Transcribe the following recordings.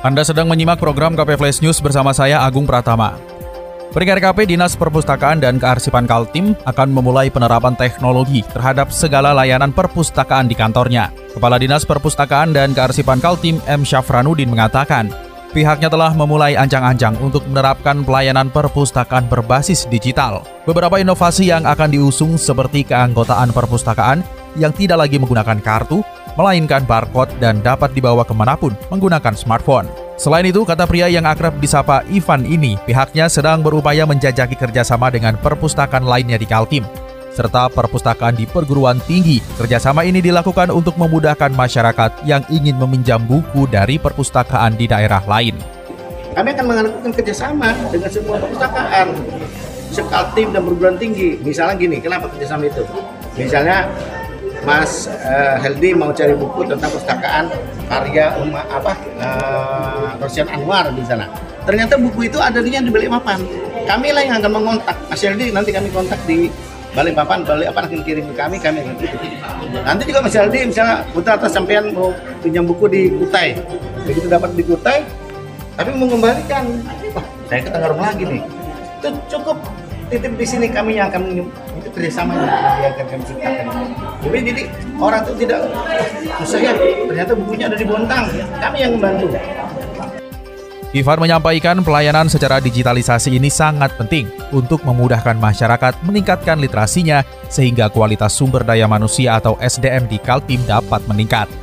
Anda sedang menyimak program KP Flash News bersama saya Agung Pratama. Peringkat KP Dinas Perpustakaan dan Kearsipan Kaltim akan memulai penerapan teknologi terhadap segala layanan perpustakaan di kantornya. Kepala Dinas Perpustakaan dan Kearsipan Kaltim M. Syafranuddin mengatakan, pihaknya telah memulai ancang-ancang untuk menerapkan pelayanan perpustakaan berbasis digital. Beberapa inovasi yang akan diusung seperti keanggotaan perpustakaan yang tidak lagi menggunakan kartu, melainkan barcode dan dapat dibawa ke mana pun menggunakan smartphone. Selain itu, kata pria yang akrab disapa Ivan ini, pihaknya sedang berupaya menjajaki kerjasama dengan perpustakaan lainnya di Kaltim, serta perpustakaan di perguruan tinggi. Kerjasama ini dilakukan untuk memudahkan masyarakat yang ingin meminjam buku dari perpustakaan di daerah lain. Kami akan melakukan kerjasama dengan semua perpustakaan, sekaltim dan perguruan tinggi. Misalnya gini, kenapa kerjasama itu? Misalnya Mas uh, Heldi mau cari buku tentang perpustakaan karya umat apa uh, Rosian Anwar di sana. Ternyata buku itu ada di di Balikpapan. Kami lah yang akan mengontak Mas Heldi nanti kami kontak di Balikpapan, balik apa akan kirim ke kami, kami akan kirim. Nanti juga Mas Heldi misalnya putar atas sampean mau pinjam buku di Kutai. Begitu dapat di Kutai, tapi mau mengembalikan, wah saya ke Tenggarong lagi nih. Itu cukup titip di sini kami yang akan itu kerjasama yang akan kami ciptakan. Jadi, jadi orang itu tidak saya ternyata bukunya ada di Bontang, kami yang membantu. Ivan menyampaikan pelayanan secara digitalisasi ini sangat penting untuk memudahkan masyarakat meningkatkan literasinya sehingga kualitas sumber daya manusia atau SDM di Kaltim dapat meningkat.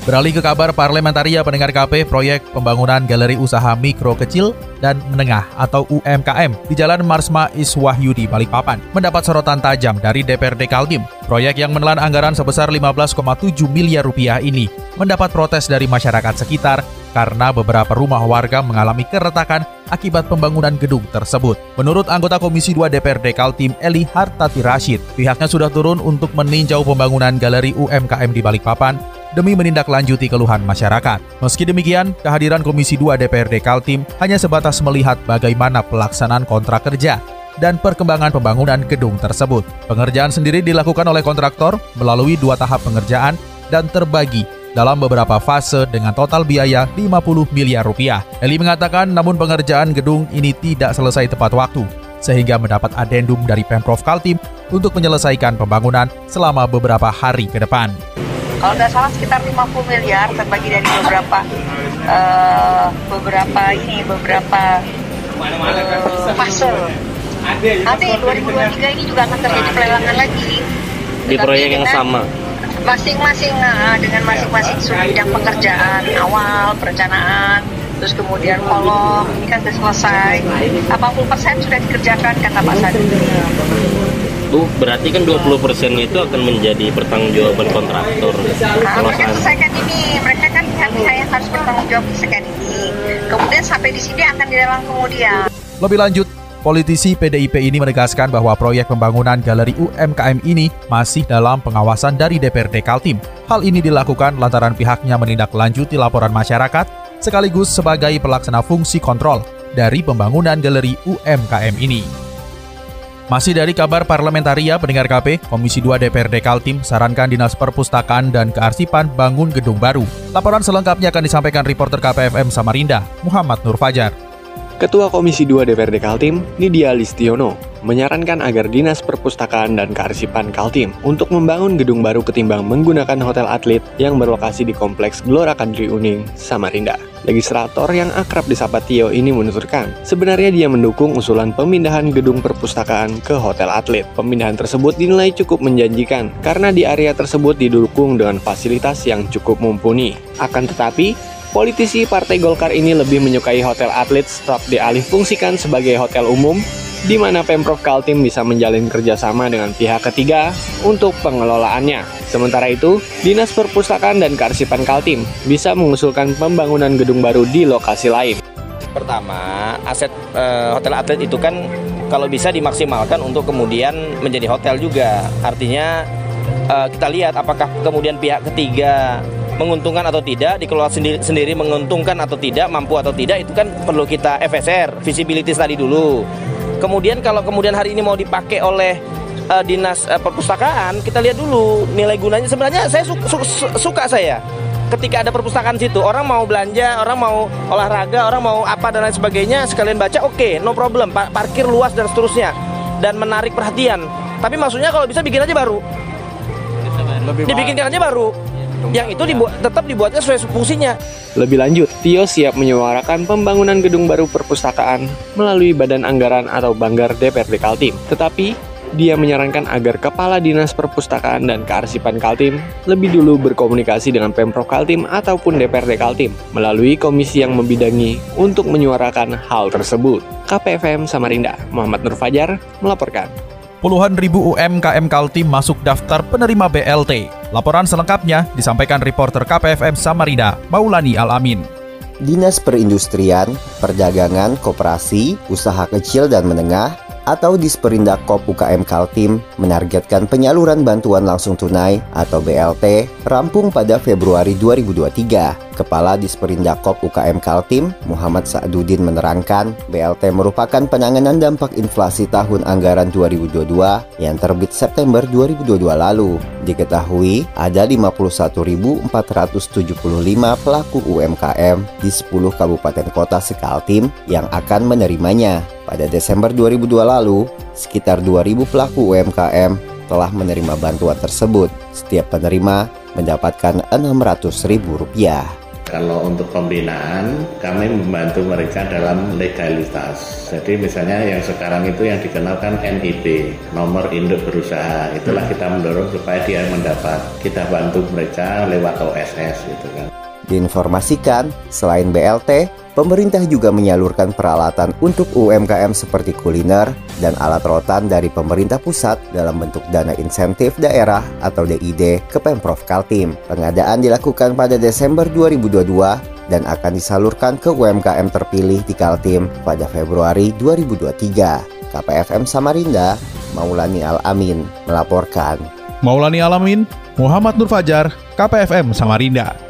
Beralih ke kabar parlementaria pendengar KP, proyek pembangunan galeri usaha mikro kecil dan menengah atau UMKM di Jalan Marsma Iswahyudi Balikpapan mendapat sorotan tajam dari DPRD Kaltim. Proyek yang menelan anggaran sebesar 15,7 miliar rupiah ini mendapat protes dari masyarakat sekitar karena beberapa rumah warga mengalami keretakan akibat pembangunan gedung tersebut. Menurut anggota Komisi 2 DPRD Kaltim Eli Hartati Rashid, pihaknya sudah turun untuk meninjau pembangunan galeri UMKM di Balikpapan demi menindaklanjuti keluhan masyarakat. Meski demikian, kehadiran Komisi 2 DPRD Kaltim hanya sebatas melihat bagaimana pelaksanaan kontrak kerja dan perkembangan pembangunan gedung tersebut. Pengerjaan sendiri dilakukan oleh kontraktor melalui dua tahap pengerjaan dan terbagi dalam beberapa fase dengan total biaya 50 miliar rupiah. Eli mengatakan namun pengerjaan gedung ini tidak selesai tepat waktu, sehingga mendapat adendum dari Pemprov Kaltim untuk menyelesaikan pembangunan selama beberapa hari ke depan kalau nggak salah sekitar 50 miliar terbagi dari beberapa uh, beberapa ini beberapa uh, fase. Nanti 2023 ini juga akan terjadi pelelangan lagi di proyek yang sama. Masing-masing nah, dengan masing-masing bidang pekerjaan awal perencanaan terus kemudian kolom ini kan sudah selesai 80% sudah dikerjakan kata Pak Sadi Bu, berarti kan 20% itu akan menjadi pertanggungjawaban kontraktor. Nah, mereka selesaikan ini, mereka kan pihak-pihak yang harus bertanggung jawab selesaikan ini. Kemudian sampai di sini akan dilelang kemudian. Lebih lanjut, Politisi PDIP ini menegaskan bahwa proyek pembangunan galeri UMKM ini masih dalam pengawasan dari DPRD Kaltim. Hal ini dilakukan lantaran pihaknya menindaklanjuti laporan masyarakat sekaligus sebagai pelaksana fungsi kontrol dari pembangunan galeri UMKM ini. Masih dari kabar parlementaria pendengar KP, Komisi 2 DPRD Kaltim sarankan Dinas Perpustakaan dan Kearsipan bangun gedung baru. Laporan selengkapnya akan disampaikan reporter KPFM Samarinda, Muhammad Nur Fajar. Ketua Komisi 2 DPRD Kaltim, Nidia Listiono, menyarankan agar Dinas Perpustakaan dan Kearsipan Kaltim untuk membangun gedung baru ketimbang menggunakan hotel atlet yang berlokasi di Kompleks Gelora Kadri Uning, Samarinda. Legislator yang akrab disapa Tio ini menuturkan, sebenarnya dia mendukung usulan pemindahan gedung perpustakaan ke hotel atlet. Pemindahan tersebut dinilai cukup menjanjikan karena di area tersebut didukung dengan fasilitas yang cukup mumpuni. Akan tetapi, Politisi Partai Golkar ini lebih menyukai hotel atlet setelah dialih fungsikan sebagai hotel umum di mana Pemprov Kaltim bisa menjalin kerjasama dengan pihak ketiga untuk pengelolaannya. Sementara itu, Dinas Perpustakaan dan Kearsipan Kaltim bisa mengusulkan pembangunan gedung baru di lokasi lain. Pertama, aset uh, hotel atlet itu kan kalau bisa dimaksimalkan untuk kemudian menjadi hotel juga. Artinya uh, kita lihat apakah kemudian pihak ketiga menguntungkan atau tidak, dikelola sendiri, sendiri menguntungkan atau tidak, mampu atau tidak, itu kan perlu kita FSR, visibility tadi dulu. Kemudian kalau kemudian hari ini mau dipakai oleh uh, dinas uh, perpustakaan, kita lihat dulu nilai gunanya. Sebenarnya saya su su suka saya ketika ada perpustakaan situ. Orang mau belanja orang mau olahraga orang mau apa dan lain sebagainya sekalian baca oke okay, no problem. Pa parkir luas dan seterusnya dan menarik perhatian. Tapi maksudnya kalau bisa bikin aja baru. Lebih dibikinkan aja baru yang itu dibuat tetap dibuatnya sesuai fungsinya. Lebih lanjut, Tio siap menyuarakan pembangunan gedung baru perpustakaan melalui Badan Anggaran atau Banggar DPRD Kaltim. Tetapi dia menyarankan agar Kepala Dinas Perpustakaan dan Kearsipan Kaltim lebih dulu berkomunikasi dengan Pemprov Kaltim ataupun DPRD Kaltim melalui komisi yang membidangi untuk menyuarakan hal tersebut. KPFM Samarinda, Muhammad Nur Fajar melaporkan. Puluhan ribu UMKM Kaltim masuk daftar penerima BLT. Laporan selengkapnya disampaikan reporter KPFM Samarinda, Maulani Alamin. Dinas Perindustrian, Perdagangan, Koperasi, Usaha Kecil dan Menengah atau Disperindak UKM Kaltim menargetkan penyaluran bantuan langsung tunai atau BLT rampung pada Februari 2023. Kepala Disperindak UKM Kaltim, Muhammad Sa'dudin menerangkan, BLT merupakan penanganan dampak inflasi tahun anggaran 2022 yang terbit September 2022 lalu. Diketahui ada 51.475 pelaku UMKM di 10 kabupaten kota sekaltim yang akan menerimanya. Pada Desember 2002 lalu, sekitar 2.000 pelaku UMKM telah menerima bantuan tersebut. Setiap penerima mendapatkan Rp600.000. Kalau untuk pembinaan, kami membantu mereka dalam legalitas. Jadi misalnya yang sekarang itu yang dikenalkan NIB, nomor induk berusaha. Itulah kita mendorong supaya dia mendapat. Kita bantu mereka lewat OSS gitu kan. Diinformasikan, selain BLT, Pemerintah juga menyalurkan peralatan untuk UMKM seperti kuliner dan alat rotan dari pemerintah pusat dalam bentuk dana insentif daerah atau DID ke Pemprov Kaltim. Pengadaan dilakukan pada Desember 2022 dan akan disalurkan ke UMKM terpilih di Kaltim pada Februari 2023. KPFM Samarinda, Maulani Al-Amin melaporkan. Maulani Alamin, Muhammad Nur Fajar, KPFM Samarinda